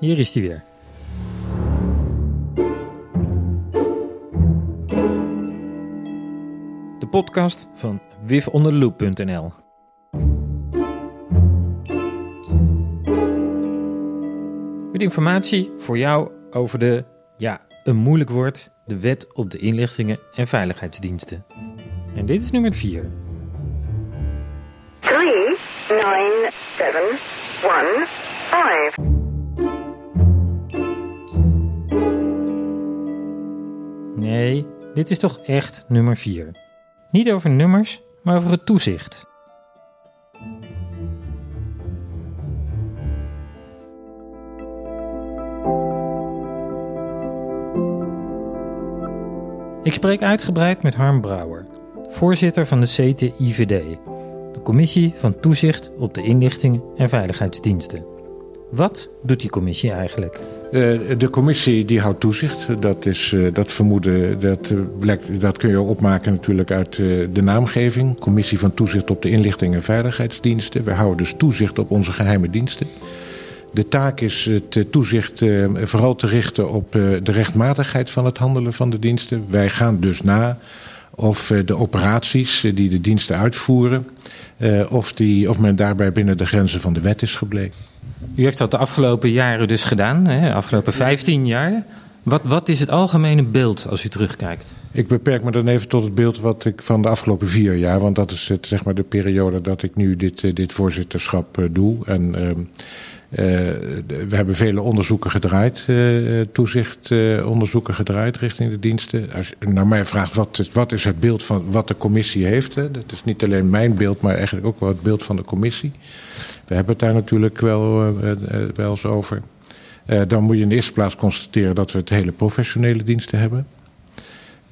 hier is hij weer. De podcast van wifonderloop.nl Met informatie voor jou over de, ja, een moeilijk woord, de wet op de inlichtingen en veiligheidsdiensten. En dit is nummer 4. 3, 9, 7, 1, dit is toch echt nummer 4. Niet over nummers, maar over het toezicht. Ik spreek uitgebreid met Harm Brouwer, voorzitter van de CTIVD, de Commissie van Toezicht op de Inlichtingen en Veiligheidsdiensten. Wat doet die commissie eigenlijk? Eh, de commissie die houdt toezicht. Dat, is, eh, dat vermoeden dat, eh, blijkt, dat kun je opmaken natuurlijk uit de naamgeving. Commissie van Toezicht op de Inlichtingen en Veiligheidsdiensten. We houden dus toezicht op onze geheime diensten. De taak is het toezicht vooral te richten op de rechtmatigheid van het handelen van de diensten. Wij gaan dus na of de operaties die de diensten uitvoeren, of, die, of men daarbij binnen de grenzen van de wet is gebleven. U heeft dat de afgelopen jaren dus gedaan, hè? de afgelopen 15 jaar. Wat, wat is het algemene beeld als u terugkijkt? Ik beperk me dan even tot het beeld wat ik van de afgelopen vier jaar, want dat is het, zeg maar de periode dat ik nu dit, dit voorzitterschap doe. En uh, we hebben vele onderzoeken gedraaid, uh, toezichtonderzoeken gedraaid richting de diensten. Als je naar mij vraagt wat, wat is het beeld van wat de commissie heeft, dat is niet alleen mijn beeld, maar eigenlijk ook wel het beeld van de commissie. We hebben het daar natuurlijk wel, wel eens over. dan moet je in de eerste plaats constateren dat we het hele professionele diensten hebben.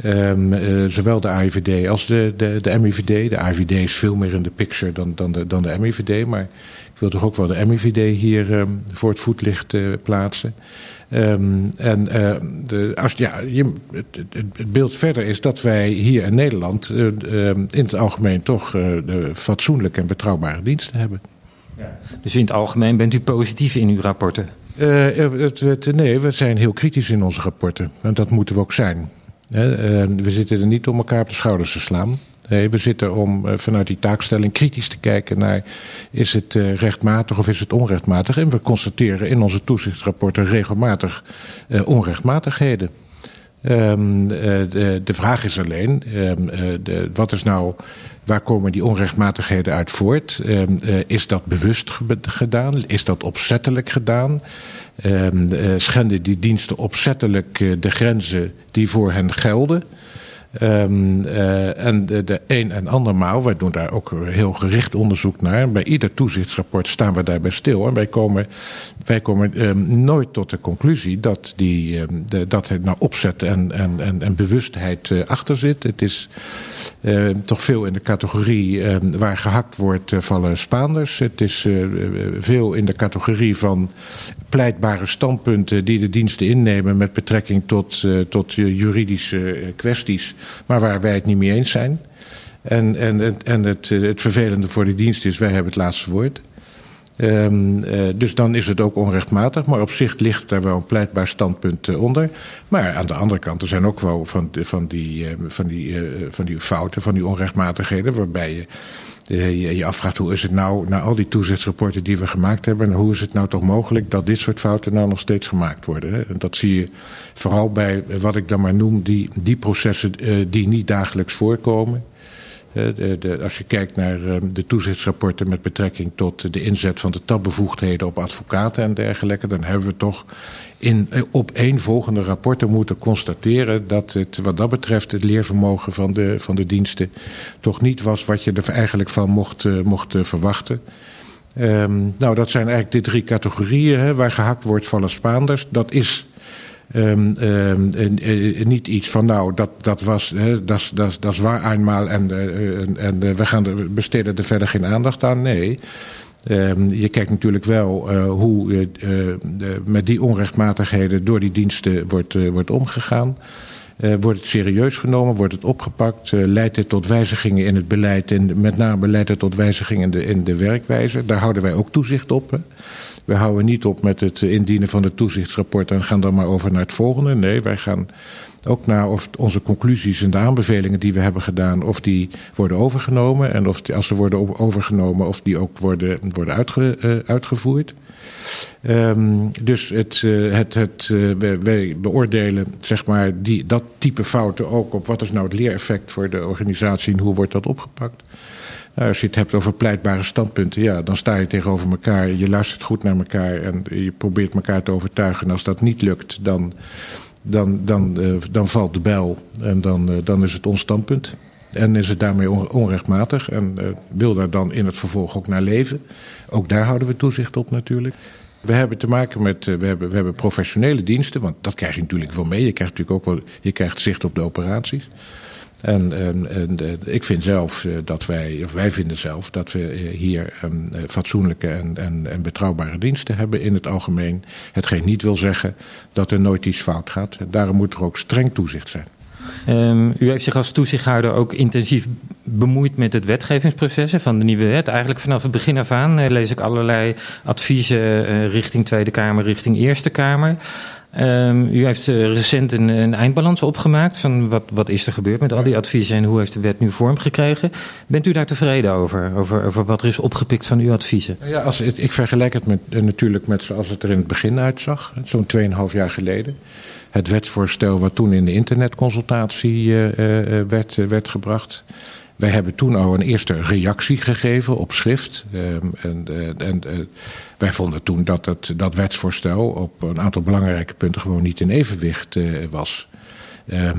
Um, uh, zowel de AIVD als de, de, de MIVD. De AIVD is veel meer in de picture dan, dan, de, dan de MIVD. Maar ik wil toch ook wel de MIVD hier um, voor het voetlicht uh, plaatsen. Um, en uh, de, als, ja, je, het, het, beeld verder is dat wij hier in Nederland in het algemeen toch de fatsoenlijke en betrouwbare diensten hebben. Ja. Dus in het algemeen bent u positief in uw rapporten? Het, nee, we zijn heel kritisch in onze rapporten. En dat moeten we ook zijn. We zitten er niet om elkaar op de schouders te slaan. Nee, we zitten om vanuit die taakstelling kritisch te kijken naar... is het rechtmatig of is het onrechtmatig? En we constateren in onze toezichtsrapporten regelmatig onrechtmatigheden. Um, de, vraag is alleen, de, wat is nou, waar komen die onrechtmatigheden uit voort? Um, uh, is dat bewust gedaan? Is dat opzettelijk gedaan? Uh, schenden die diensten opzettelijk uh, de grenzen die voor hen gelden? Um, uh, en de, de een en andermaal, wij doen daar ook heel gericht onderzoek naar. Bij ieder toezichtsrapport staan we daarbij stil. En wij komen, wij komen um, nooit tot de conclusie dat, die, um, de, dat het nou opzet en, en, en, en bewustheid uh, achter zit. Het is toch veel in de categorie waar gehakt wordt vallen Spaanders. Het is veel in de categorie van pleitbare standpunten die de diensten innemen met betrekking tot, tot juridische kwesties maar waar wij het niet mee eens zijn. En, en, en het, het vervelende voor de dienst is, wij hebben het laatste woord. Uh, dus dan is het ook onrechtmatig, maar op zich ligt daar wel een pleitbaar standpunt onder. Maar aan de andere kant, er zijn ook wel van, van, die, van, die, van die fouten, van die onrechtmatigheden, waarbij je je, je afvraagt hoe is het nou, na al die toezichtsrapporten die we gemaakt hebben, hoe is het nou toch mogelijk dat dit soort fouten nou nog steeds gemaakt worden? Hè? Dat zie je vooral bij wat ik dan maar noem, die, die processen uh, die niet dagelijks voorkomen. De, de, als je kijkt naar uh, de toezichtsrapporten met betrekking tot de inzet van de tabbevoegdheden op advocaten en dergelijke, dan hebben we toch in opeenvolgende rapporten moeten constateren dat het wat dat betreft het leervermogen van de, van de diensten toch niet was wat je er eigenlijk van mocht, uh, mocht uh, verwachten. Um, nou, dat zijn eigenlijk de drie categorieën hè, waar gehakt wordt vallen Spaanders. Dat is um, uh, niet iets van nou, dat, dat was, dat, dat, dat is waar eenmaal en, en, we gaan besteden er verder geen aandacht aan. Nee. Um, je kijkt natuurlijk wel uh, hoe uh, de, met die onrechtmatigheden door die diensten wordt, wordt omgegaan. wordt het serieus genomen, wordt het opgepakt, leidt het tot wijzigingen in het beleid en met name leidt het tot wijzigingen in de, in de werkwijze. Daar houden wij ook toezicht op. We houden niet op met het indienen van het toezichtsrapport en gaan dan maar over naar het volgende. Nee, wij gaan ook naar of onze conclusies en de aanbevelingen die we hebben gedaan, of die worden overgenomen. En of als ze worden overgenomen, of die ook worden, worden uh, uitgevoerd. Um, dus het, uh, het, het, wij, wij, beoordelen zeg maar, die, dat type fouten ook op wat is nou het leereffect voor de organisatie en hoe wordt dat opgepakt. Nou, als je het hebt over pleitbare standpunten, ja, dan sta je tegenover elkaar, je luistert goed naar elkaar en je probeert elkaar te overtuigen. En als dat niet lukt, dan, dan, dan, uh, dan valt de bel en dan, uh, dan is het ons standpunt. En is het daarmee onrechtmatig en uh, wil daar dan in het vervolg ook naar leven. Ook daar houden we toezicht op natuurlijk. We hebben te maken met, we hebben, we hebben professionele diensten, want dat krijg je natuurlijk wel mee. Je krijgt natuurlijk ook wel, je krijgt zicht op de operaties. En, en, en ik vind zelf dat wij, of wij vinden zelf, dat we hier um, fatsoenlijke en, en, en betrouwbare diensten hebben in het algemeen. Hetgeen niet wil zeggen dat er nooit iets fout gaat. Daarom moet er ook streng toezicht zijn. Um, u heeft zich als toezichthouder ook intensief bemoeid met het wetgevingsproces van de nieuwe wet. Eigenlijk vanaf het begin af aan lees ik allerlei adviezen richting Tweede Kamer, richting Eerste Kamer. Um, u heeft uh, recent een, een, eindbalans opgemaakt van wat, wat is er gebeurd met al die adviezen en hoe heeft de wet nu vorm gekregen. Bent u daar tevreden over, over, over wat er is opgepikt van uw adviezen? Ja, als ik vergelijk het met, natuurlijk met zoals het er in het begin uitzag, zo'n 2,5 jaar geleden. Het wetsvoorstel wat toen in de internetconsultatie uh, werd, werd gebracht. Wij hebben toen al een eerste reactie gegeven op schrift. Um, en, en uh, wij vonden toen dat het, dat wetsvoorstel op een aantal belangrijke punten gewoon niet in evenwicht uh, was. Uh,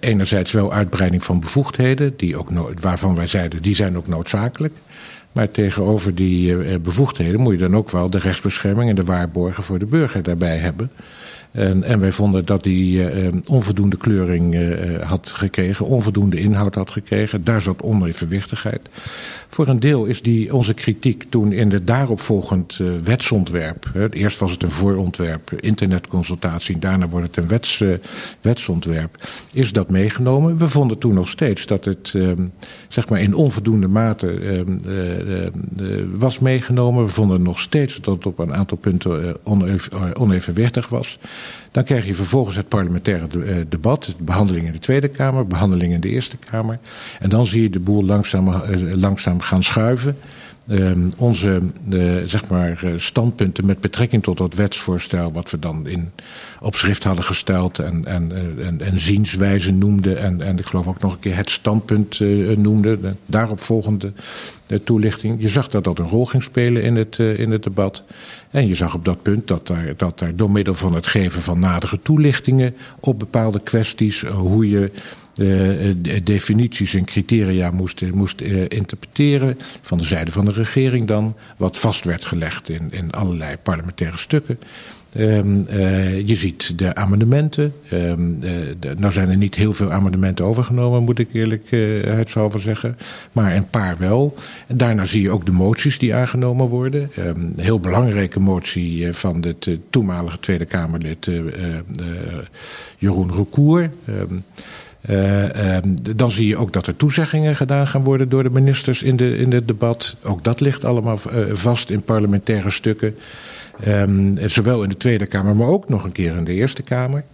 enerzijds wel uitbreiding van bevoegdheden, die ook waarvan wij zeiden die zijn ook noodzakelijk. Maar tegenover die bevoegdheden moet je dan ook wel de rechtsbescherming en de waarborgen voor de burger daarbij hebben. En, en wij vonden dat die uh, onvoldoende kleuring uh, had gekregen, onvoldoende inhoud had gekregen. Daar zat onevenwichtigheid. Voor een deel is die, onze kritiek toen in de daaropvolgend wetsontwerp. Hè, eerst was het een voorontwerp, internetconsultatie, daarna wordt het een wets, wetsontwerp. Is dat meegenomen? We vonden toen nog steeds dat het um, zeg maar in onvoldoende mate was meegenomen. We vonden nog steeds dat het op een aantal punten oneven, onevenwichtig was. Dan krijg je vervolgens het parlementaire debat, de behandeling in de Tweede Kamer, behandeling in de Eerste Kamer. En dan zie je de boel langzaam, langzaam gaan schuiven. Um, onze uh, zeg maar, standpunten met betrekking tot dat wetsvoorstel, wat we dan in, op schrift hadden gesteld en, en, en, en zienswijze noemden. En, en ik geloof ook nog een keer het standpunt uh, noemden. De daaropvolgende uh, toelichting. Je zag dat dat een rol ging spelen in het, in het debat. En je zag op dat punt dat daar, dat daar door middel van het geven van nadere toelichtingen op bepaalde kwesties, hoe je uh, definities en criteria moest, moest uh, interpreteren. Van de zijde van de regering dan. Wat vast werd gelegd in, in allerlei parlementaire stukken. Uh, je ziet de amendementen. Um, de, nou zijn er niet heel veel amendementen overgenomen, moet ik eerlijkheidshalve zeggen. Maar een paar wel. En daarna zie je ook de moties die aangenomen worden. Um, een heel belangrijke motie van het toenmalige Tweede Kamerlid Jeroen Recour. Uh, uh, dan zie je ook dat er toezeggingen gedaan gaan worden door de ministers in, de, in het debat. Ook dat ligt allemaal uh, vast in parlementaire stukken. Um, zowel in de Tweede Kamer, maar ook nog een keer in de Eerste Kamer.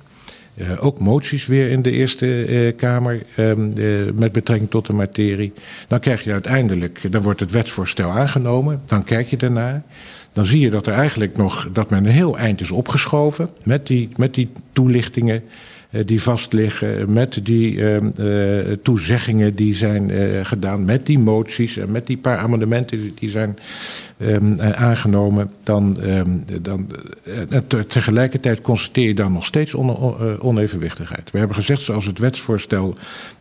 ook moties weer in de Eerste Kamer um, met betrekking tot de materie. Dan krijg je uiteindelijk, dan wordt het wetsvoorstel aangenomen. Dan kijk je daarnaar. Dan zie je dat er eigenlijk nog, dat men een heel eind is opgeschoven met die, met die toelichtingen die vastliggen, met die uh, toezeggingen die zijn gedaan, met die moties en met die paar amendementen die zijn um, aangenomen, dan, um, dan te, tegelijkertijd constateer je dan nog steeds on, on, onevenwichtigheid. We hebben gezegd, zoals het wetsvoorstel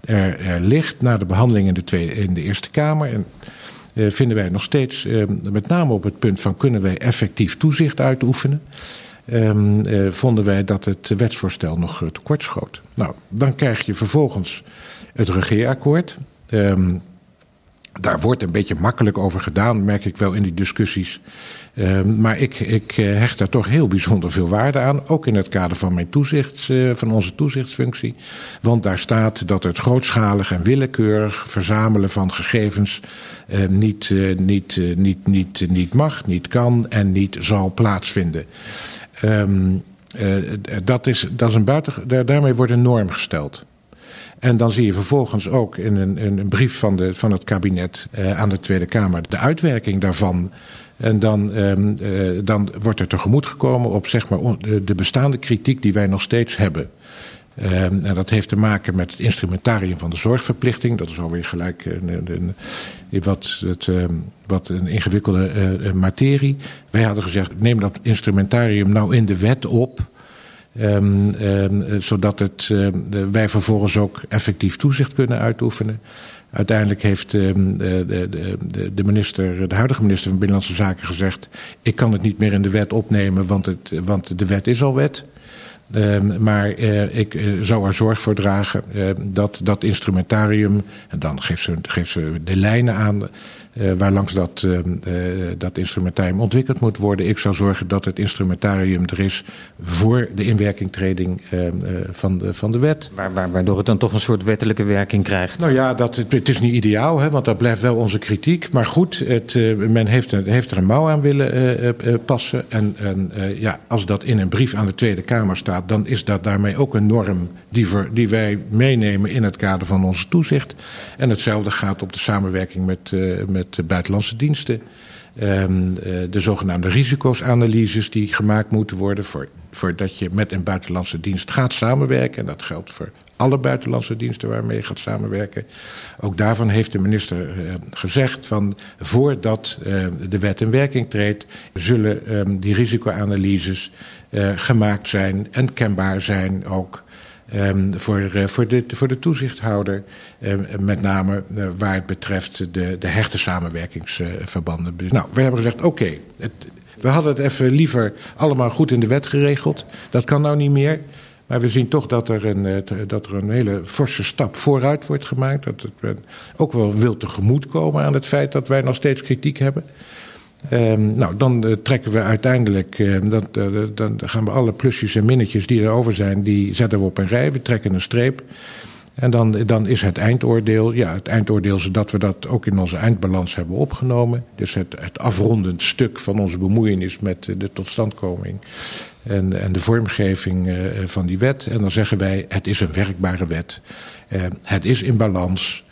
er, ligt na de behandeling in de, tweede, in de Eerste Kamer. En, vinden wij nog steeds, uh, met name op het punt van kunnen wij effectief toezicht uitoefenen um, uh, vonden wij dat het wetsvoorstel nog tekort schoot. Nou, dan krijg je vervolgens het regeerakkoord. Um, Daar wordt een beetje makkelijk over gedaan, merk ik wel in die discussies. Uh, maar ik, ik hecht daar toch heel bijzonder veel waarde aan. Ook in het kader van, mijn toezicht, uh, van onze toezichtsfunctie. Want daar staat dat het grootschalig en willekeurig verzamelen van gegevens uh, niet, niet, niet, niet, niet mag, niet kan en niet zal plaatsvinden. Um, dat, is, dat is een buiten, daarmee wordt een norm gesteld. En dan zie je vervolgens ook in een, een brief van, de, van het kabinet uh, aan de Tweede Kamer de uitwerking daarvan. En dan, um, uh, dan wordt er tegemoet gekomen op zeg maar, de bestaande kritiek die wij nog steeds hebben. Um, en dat heeft te maken met het instrumentarium van de zorgverplichting. Dat is alweer gelijk een, een, wat, het, um, wat een ingewikkelde materie. Wij hadden gezegd, neem dat instrumentarium nou in de wet op. Um, zodat het, um, wij vervolgens ook effectief toezicht kunnen uitoefenen. Uiteindelijk heeft de, de, de, minister, de huidige minister van Binnenlandse Zaken gezegd: Ik kan het niet meer in de wet opnemen, want, het, want de wet is al wet. Maar uh, ik uh, zou er zorg voor dragen dat dat instrumentarium, en dan geeft ze, geeft ze de lijnen aan uh, waar langs dat, uh, dat instrumentarium ontwikkeld moet worden. Ik zou zorgen dat het instrumentarium er is voor de inwerkingtreding van, de, van de wet. Waar, waar, waardoor het dan toch een soort wettelijke werking krijgt? Nou ja, dat, het, het is niet ideaal, hè, want dat blijft wel onze kritiek. Maar goed, het, men heeft, heeft er een mouw aan willen passen. En, en ja, als dat in een brief aan de Tweede Kamer staat, dan is dat daarmee ook een norm die, die wij meenemen in het kader van onze toezicht. En hetzelfde gaat op de samenwerking met, met met buitenlandse diensten. Um, de zogenaamde risicosanalyses die gemaakt moeten worden voor, voordat je met een buitenlandse dienst gaat samenwerken. En dat geldt voor alle buitenlandse diensten waarmee je gaat samenwerken. Ook daarvan heeft de minister uh, gezegd van voordat de wet in werking treedt, zullen um, die risicoanalyses gemaakt zijn en kenbaar zijn ook Um, voor, uh, voor, de, voor de toezichthouder, uh, met name uh, waar het betreft de, de hechte samenwerkingsverbanden. Dus, nou, we hebben gezegd, oké, we hadden het even liever allemaal goed in de wet geregeld. Dat kan nou niet meer. Maar we zien toch dat er een, dat er een hele forse stap vooruit wordt gemaakt. Dat het ook wel wil tegemoetkomen aan het feit dat wij nog steeds kritiek hebben. Um, nou, dan uh, trekken we uiteindelijk, uh, dat, uh, dan gaan we alle plusjes en minnetjes die er over zijn, die zetten we op een rij. We trekken een streep. En dan, dan is het eindoordeel, ja, het eindoordeel is dat we dat ook in onze eindbalans hebben opgenomen. Dus het, het afrondend stuk van onze bemoeienis met de totstandkoming en, en de vormgeving van die wet. En dan zeggen wij, het is een werkbare wet. het is in balans.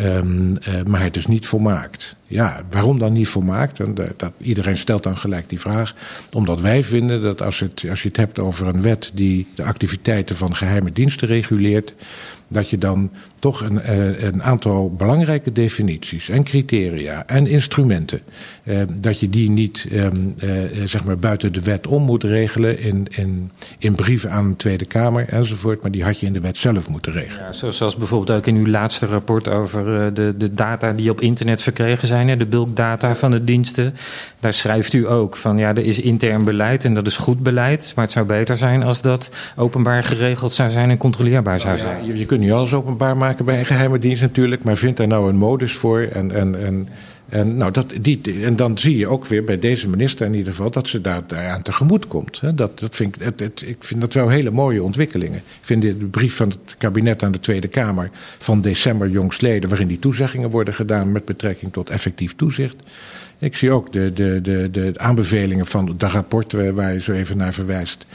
Um, uh, maar het is niet volmaakt. Ja, waarom dan niet volmaakt? En dat, dat, iedereen stelt dan gelijk die vraag. Omdat wij vinden dat als, het, als je het hebt over een wet die de activiteiten van geheime diensten reguleert, dat je dan toch een, uh, een aantal belangrijke definities en criteria en instrumenten, dat je die niet um, uh, zeg maar buiten de wet om moet regelen in, in, in brieven aan de Tweede Kamer enzovoort, maar die had je in de wet zelf moeten regelen. Ja, zoals bijvoorbeeld ook in uw laatste rapport over de, de data die op internet verkregen zijn, de bulkdata van de diensten. Daar schrijft u ook van ja, er is intern beleid en dat is goed beleid, maar het zou beter zijn als dat openbaar geregeld zou zijn en controleerbaar zou zijn. Ja, je, je kunt niet alles openbaar maken bij een geheime dienst natuurlijk, maar vind daar nou een modus voor. En, en, en, en, nou, dat, die, en dan zie je ook weer bij deze minister in ieder geval dat ze daar, daaraan tegemoet komt. Dat, dat vind ik, het, ik vind dat wel hele mooie ontwikkelingen. Ik vind de brief van het kabinet aan de Tweede Kamer van december jongstleden, waarin die toezeggingen worden gedaan met betrekking tot effectief toezicht. Ik zie ook de, de, de, de aanbevelingen van de rapporten waar je zo even naar verwijst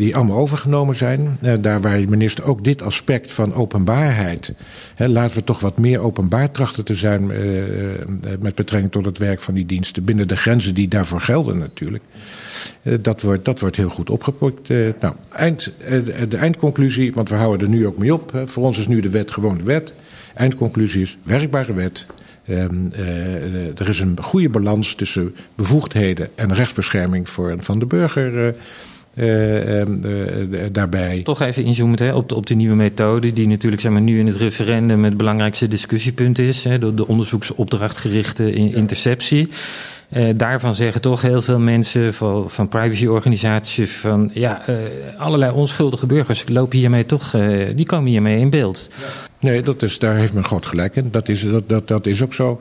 die allemaal overgenomen zijn. Uh, daar waar minister ook dit aspect van openbaarheid. Hè, laten we toch wat meer openbaar trachten te zijn uh, met betrekking tot het werk van die diensten. Binnen de grenzen die daarvoor gelden natuurlijk. Dat, wordt, dat wordt heel goed opgepakt. nou, eind, de eindconclusie, want we houden er nu ook mee op. Voor ons is nu de wet gewoon de wet. Eindconclusie is werkbare wet. Um, er is een goede balans tussen bevoegdheden en rechtsbescherming voor, van de burger. Uh, daarbij. Toch even inzoomen hè, op, de, op de nieuwe methode, die natuurlijk zeg maar, nu in het referendum het belangrijkste discussiepunt is. Hè, de, de onderzoeksopdrachtgerichte interceptie. Uh, daarvan zeggen toch heel veel mensen van, van privacyorganisaties van ja, allerlei onschuldige burgers lopen hiermee toch, die komen hiermee in beeld. Nee, dat is, daar heeft men groot gelijk in. Dat is, dat, dat, dat is ook zo.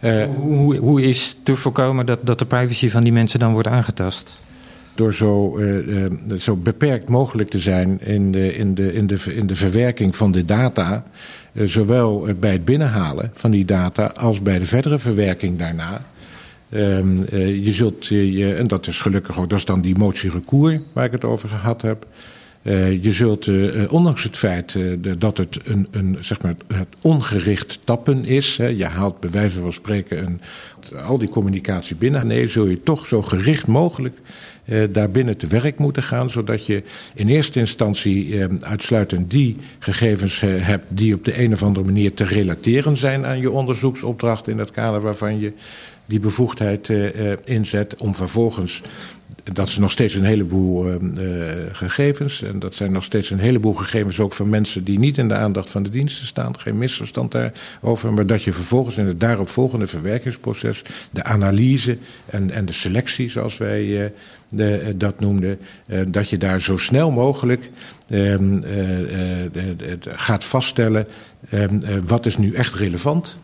Uh, hoe, hoe is te voorkomen dat, dat de privacy van die mensen dan wordt aangetast? Door zo, uh, uh, zo beperkt mogelijk te zijn in de, in de, in de, in de verwerking van de data. zowel bij het binnenhalen van die data als bij de verdere verwerking daarna. Ehm, je zult, je, en dat is gelukkig ook, dat is dan die motie recours waar ik het over gehad heb. Je zult, ondanks het feit dat het een, een, zeg maar het ongericht tappen is, hè, je haalt bij wijze van spreken een, al die communicatie binnen, nee, zul je toch zo gericht mogelijk daar binnen te werk moeten gaan, zodat je in eerste instantie uitsluitend die gegevens hebt die op de een of andere manier te relateren zijn aan je onderzoeksopdracht in het kader waarvan je die bevoegdheid inzet, om vervolgens dat is nog steeds een heleboel uh, gegevens. En dat zijn nog steeds een heleboel gegevens ook van mensen die niet in de aandacht van de diensten staan. Geen misverstand daarover. Maar dat je vervolgens in het daaropvolgende verwerkingsproces de analyse en, en de selectie, zoals wij uh, de, dat noemden, dat je daar zo snel mogelijk ehm, gaat vaststellen ehm, wat is nu echt relevant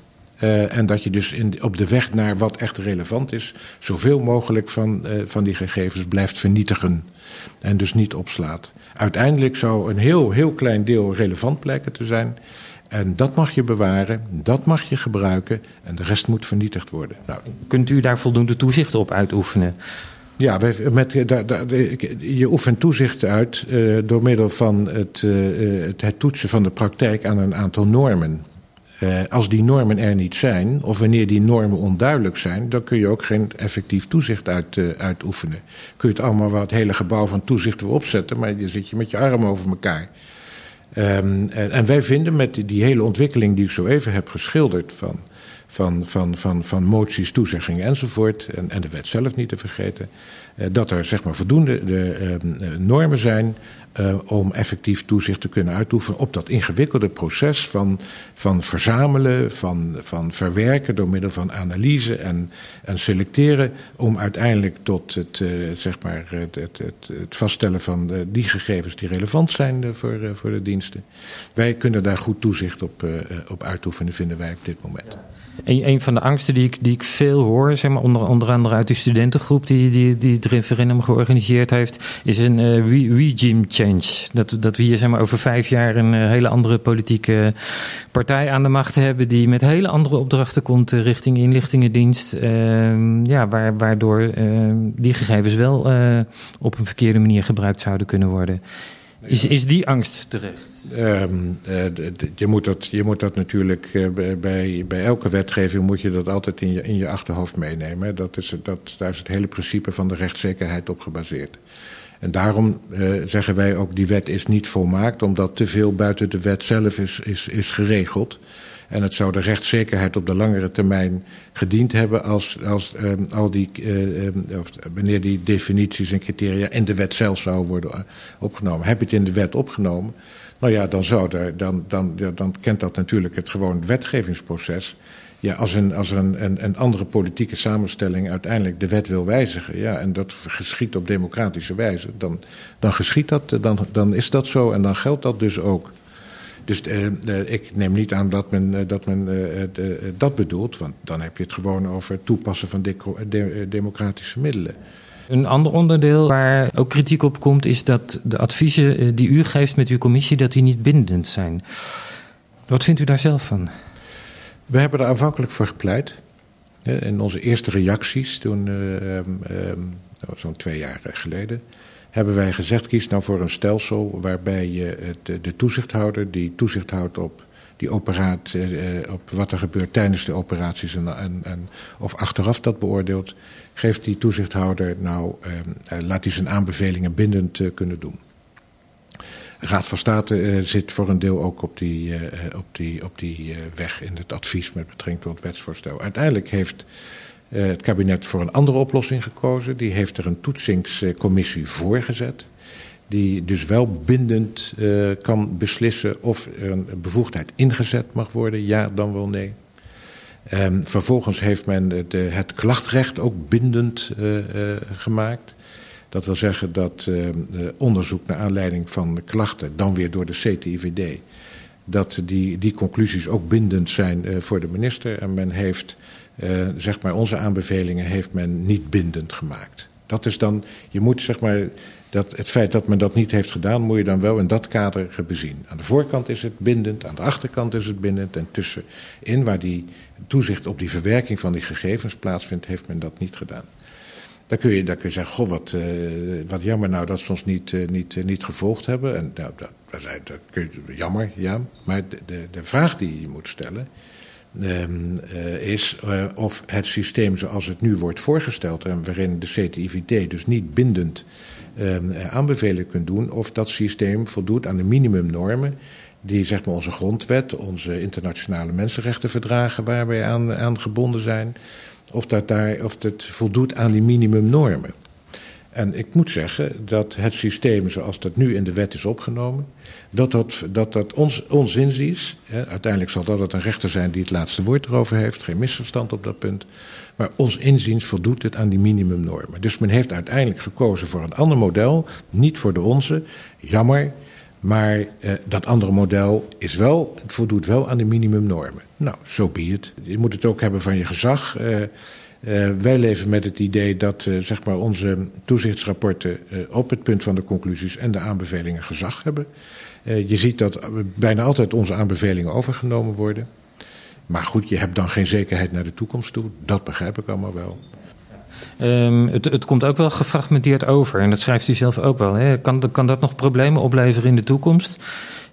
uh, en dat je dus in, op de weg naar wat echt relevant is, zoveel mogelijk van, uh, van die gegevens blijft vernietigen. En dus niet opslaat. Uiteindelijk zou een heel, heel klein deel relevant blijken te zijn. En dat mag je bewaren, dat mag je gebruiken en de rest moet vernietigd worden. Nou, Kunt u daar voldoende toezicht op uitoefenen? Ja, met, da, da, je oefent toezicht uit uh, door middel van het, het, het toetsen van de praktijk aan een aantal normen. Uh, als die normen er niet zijn, of wanneer die normen onduidelijk zijn, dan kun je ook geen effectief toezicht uit, uh, uitoefenen. Kun je het allemaal wat het hele gebouw van toezicht weer opzetten, maar je zit je met je armen over elkaar. Um, en, wij vinden met die, hele ontwikkeling die ik zo even heb geschilderd van, van, van, van, van moties, toezeggingen enzovoort, en, en de wet zelf niet te vergeten, uh, dat er zeg maar voldoende de, normen zijn uh, om effectief toezicht te kunnen uitoefenen op dat ingewikkelde proces van, van verzamelen, van, van verwerken door middel van analyse en, en selecteren, om uiteindelijk tot het, uh, zeg maar het, het, het, vaststellen van de, die gegevens die relevant zijn voor, uh, voor de diensten. Wij kunnen daar goed toezicht op, op uitoefenen, vinden wij op dit moment. Een, van de angsten die ik, die ik veel hoor, zeg maar, onder, onder andere uit de studentengroep die, die, die het referendum georganiseerd heeft, is een regime Dat, dat we hier zeg maar, over vijf jaar een uh, hele andere politieke partij aan de macht hebben, die met hele andere opdrachten komt uh, richting inlichtingendienst. Uh, ja, waar, waardoor die gegevens wel op een verkeerde manier gebruikt zouden kunnen worden. Is, is die angst terecht? Um, uh, je, moet dat, je moet dat natuurlijk uh, bij, bij elke wetgeving moet je dat altijd in je, in je achterhoofd meenemen. Dat is, dat, daar is het hele principe van de rechtszekerheid op gebaseerd. En daarom uh, zeggen wij ook, die wet is niet volmaakt, omdat te veel buiten de wet zelf is, is, is geregeld. En het zou de rechtszekerheid op de langere termijn gediend hebben als, als um, al die, uh, of wanneer die definities en criteria in de wet zelf zouden worden opgenomen. Heb je het in de wet opgenomen? Nou ja, dan, zou er, dan, dan, dan kent dat natuurlijk het gewoon wetgevingsproces. Ja, als, een, als een, een, een andere politieke samenstelling uiteindelijk de wet wil wijzigen, ja, en dat geschiet op democratische wijze, dan, dan geschiet dat, dan, dan is dat zo en dan geldt dat dus ook. Dus uh, uh, ik neem niet aan dat men, uh, dat, men de, dat bedoelt, want dan heb je het gewoon over het toepassen van de, de, democratische middelen. Een ander onderdeel waar ook kritiek op komt, is dat de adviezen die u geeft met uw commissie, dat die niet bindend zijn. Wat vindt u daar zelf van? We hebben er aanvankelijk voor gepleit. In onze eerste reacties, toen um, um, zo'n twee jaar geleden, hebben wij gezegd: kies nou voor een stelsel waarbij je de, de toezichthouder, die toezicht houdt op die operaat, eh, op wat er gebeurt tijdens de operaties en, en, en, of achteraf dat beoordeelt, geeft die toezichthouder nou, eh, laat hij zijn aanbevelingen bindend kunnen doen. Raad van State zit voor een deel ook op die, op die, op die weg in het advies met betrekking tot het wetsvoorstel. Uiteindelijk heeft het kabinet voor een andere oplossing gekozen. Die heeft er een toetsingscommissie voor gezet die dus wel bindend uh, kan beslissen of er een bevoegdheid ingezet mag worden, ja dan wel nee. Um, vervolgens heeft men de, het klachtrecht ook bindend gemaakt. Dat wil zeggen dat onderzoek naar aanleiding van klachten, dan weer door de CTIVD, dat die, die conclusies ook bindend zijn voor de minister. En men heeft, uh, zeg maar, onze aanbevelingen heeft men niet bindend gemaakt. Dat is dan, je moet zeg maar, dat het feit dat men dat niet heeft gedaan, moet je dan wel in dat kader bezien. Aan de voorkant is het bindend, aan de achterkant is het bindend. En tussenin, waar die toezicht op die verwerking van die gegevens plaatsvindt, heeft men dat niet gedaan. Dan kun je, dan kun je zeggen, goh, wat, uh, wat jammer nou dat ze ons niet, uh, niet, niet gevolgd hebben. En nou, dat, dat, dat kun je, jammer, ja. Maar de, de, vraag die je moet stellen is of het systeem zoals het nu wordt voorgesteld... en waarin de CTIVD dus niet bindend um, aanbevelingen kunt doen... of dat systeem voldoet aan de minimumnormen die zeg maar onze grondwet, onze internationale mensenrechtenverdragen waar wij aan, aan gebonden zijn of, dat daar, of het voldoet aan die minimumnormen. En ik moet zeggen dat het systeem zoals dat nu in de wet is opgenomen, dat dat, dat, ons, inziens, hè, uiteindelijk zal dat een rechter zijn die het laatste woord erover heeft, geen misverstand op dat punt, maar ons inziens voldoet het aan die minimumnormen. Dus men heeft uiteindelijk gekozen voor een ander model, niet voor de onze. Jammer, maar uh, dat andere model is wel, het voldoet wel aan de minimumnormen. Nou, zo so be. Je moet het ook hebben van je gezag. Uh, uh, wij leven met het idee dat zeg maar onze toezichtsrapporten op het punt van de conclusies en de aanbevelingen gezag hebben. je ziet dat bijna altijd onze aanbevelingen overgenomen worden. Maar goed, je hebt dan geen zekerheid naar de toekomst toe. Dat begrijp ik allemaal wel. Um, het, het, komt ook wel gefragmenteerd over. En dat schrijft u zelf ook wel. Hè? Kan, kan dat nog problemen opleveren in de toekomst?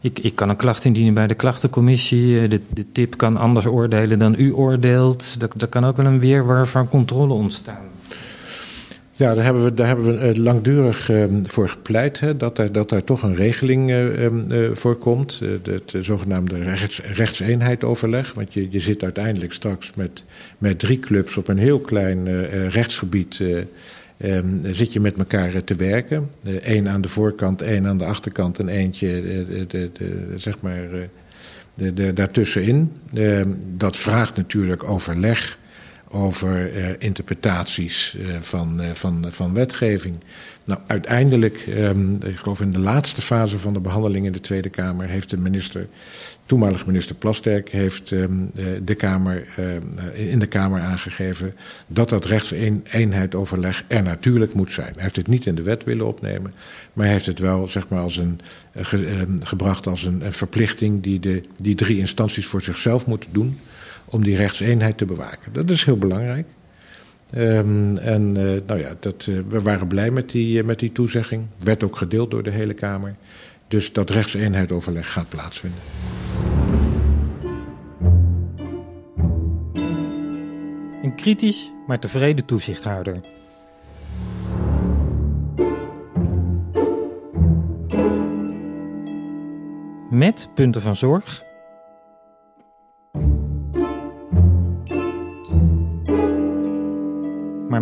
Ik, ik kan een klacht indienen bij de klachtencommissie. De, de tip kan anders oordelen dan u oordeelt. Daar kan ook wel een weerwar van controle ontstaan. Ja, daar hebben we, daar hebben we eh, langdurig uh, voor gepleit. Hè, dat, er, dat daar toch een regeling uh, uh, voor komt. het zogenaamde rechts, rechtseenheid-overleg. Want je, je zit uiteindelijk straks met, met drie clubs op een heel klein rechtsgebied. Um, zit je met elkaar te werken. Eén aan de voorkant, één aan de achterkant en eentje de, de, de, zeg maar, daartussenin. Ehm, dat vraagt natuurlijk overleg over uh, interpretaties uh, van, uh, van, van wetgeving. Nou, uiteindelijk, um, ik geloof in de laatste fase van de behandeling in de Tweede Kamer, heeft de minister, toenmalige minister Plasterk, heeft um, de Kamer, in de Kamer aangegeven dat dat rechtseenheidsoverleg er natuurlijk moet zijn. Hij heeft het niet in de wet willen opnemen, maar hij heeft het wel zeg maar, als een, ge, gebracht als een, een verplichting die de, die drie instanties voor zichzelf moeten doen om die rechtseenheid te bewaken. Dat is heel belangrijk. Um, en uh, nou ja, dat, uh, we waren blij met die, uh, met die toezegging. Werd ook gedeeld door de hele Kamer. Dus dat rechtseenheidoverleg gaat plaatsvinden. Een kritisch, maar tevreden toezichthouder. Met punten van zorg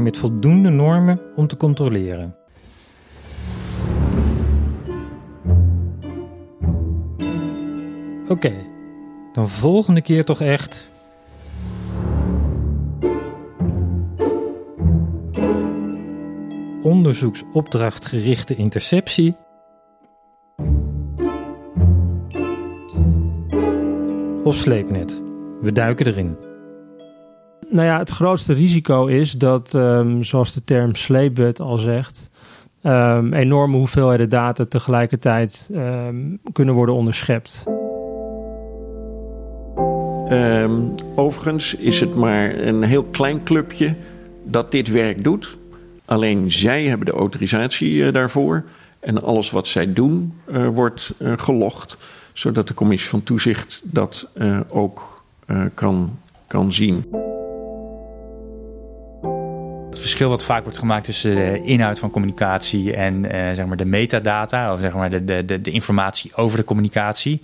met voldoende normen om te controleren. Oké, dan volgende keer toch echt. Onderzoeksopdrachtgerichte interceptie. Of sleepnet. We duiken erin nou ja, het grootste risico is dat, um, zoals de term sleepwet al zegt, um, enorme hoeveelheden data tegelijkertijd um, kunnen worden onderschept. overigens is het maar een heel klein clubje dat dit werk doet. Alleen zij hebben de autorisatie uh, daarvoor. En alles wat zij doen uh, wordt uh, gelogd, zodat de commissie van toezicht dat ook kan, kan zien verschil wat vaak wordt gemaakt tussen de inhoud van communicatie en uh, zeg maar de metadata, of zeg maar de, de, de, informatie over de communicatie.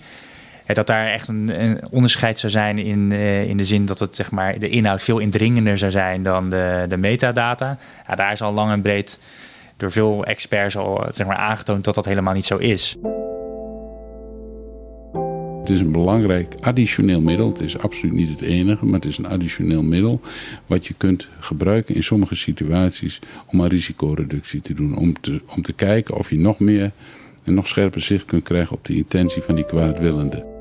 dat daar echt een, onderscheid zou zijn in, in de zin dat het, zeg maar, de inhoud veel indringender zou zijn dan de, de metadata. Ja, daar is al lang en breed door veel experts al zeg maar, aangetoond dat dat helemaal niet zo is. Het is een belangrijk additioneel middel. Het is absoluut niet het enige, maar het is een additioneel middel wat je kunt gebruiken in sommige situaties om een risicoreductie te doen. Om te, om te kijken of je nog meer en nog scherper zicht kunt krijgen op de intentie van die kwaadwillende.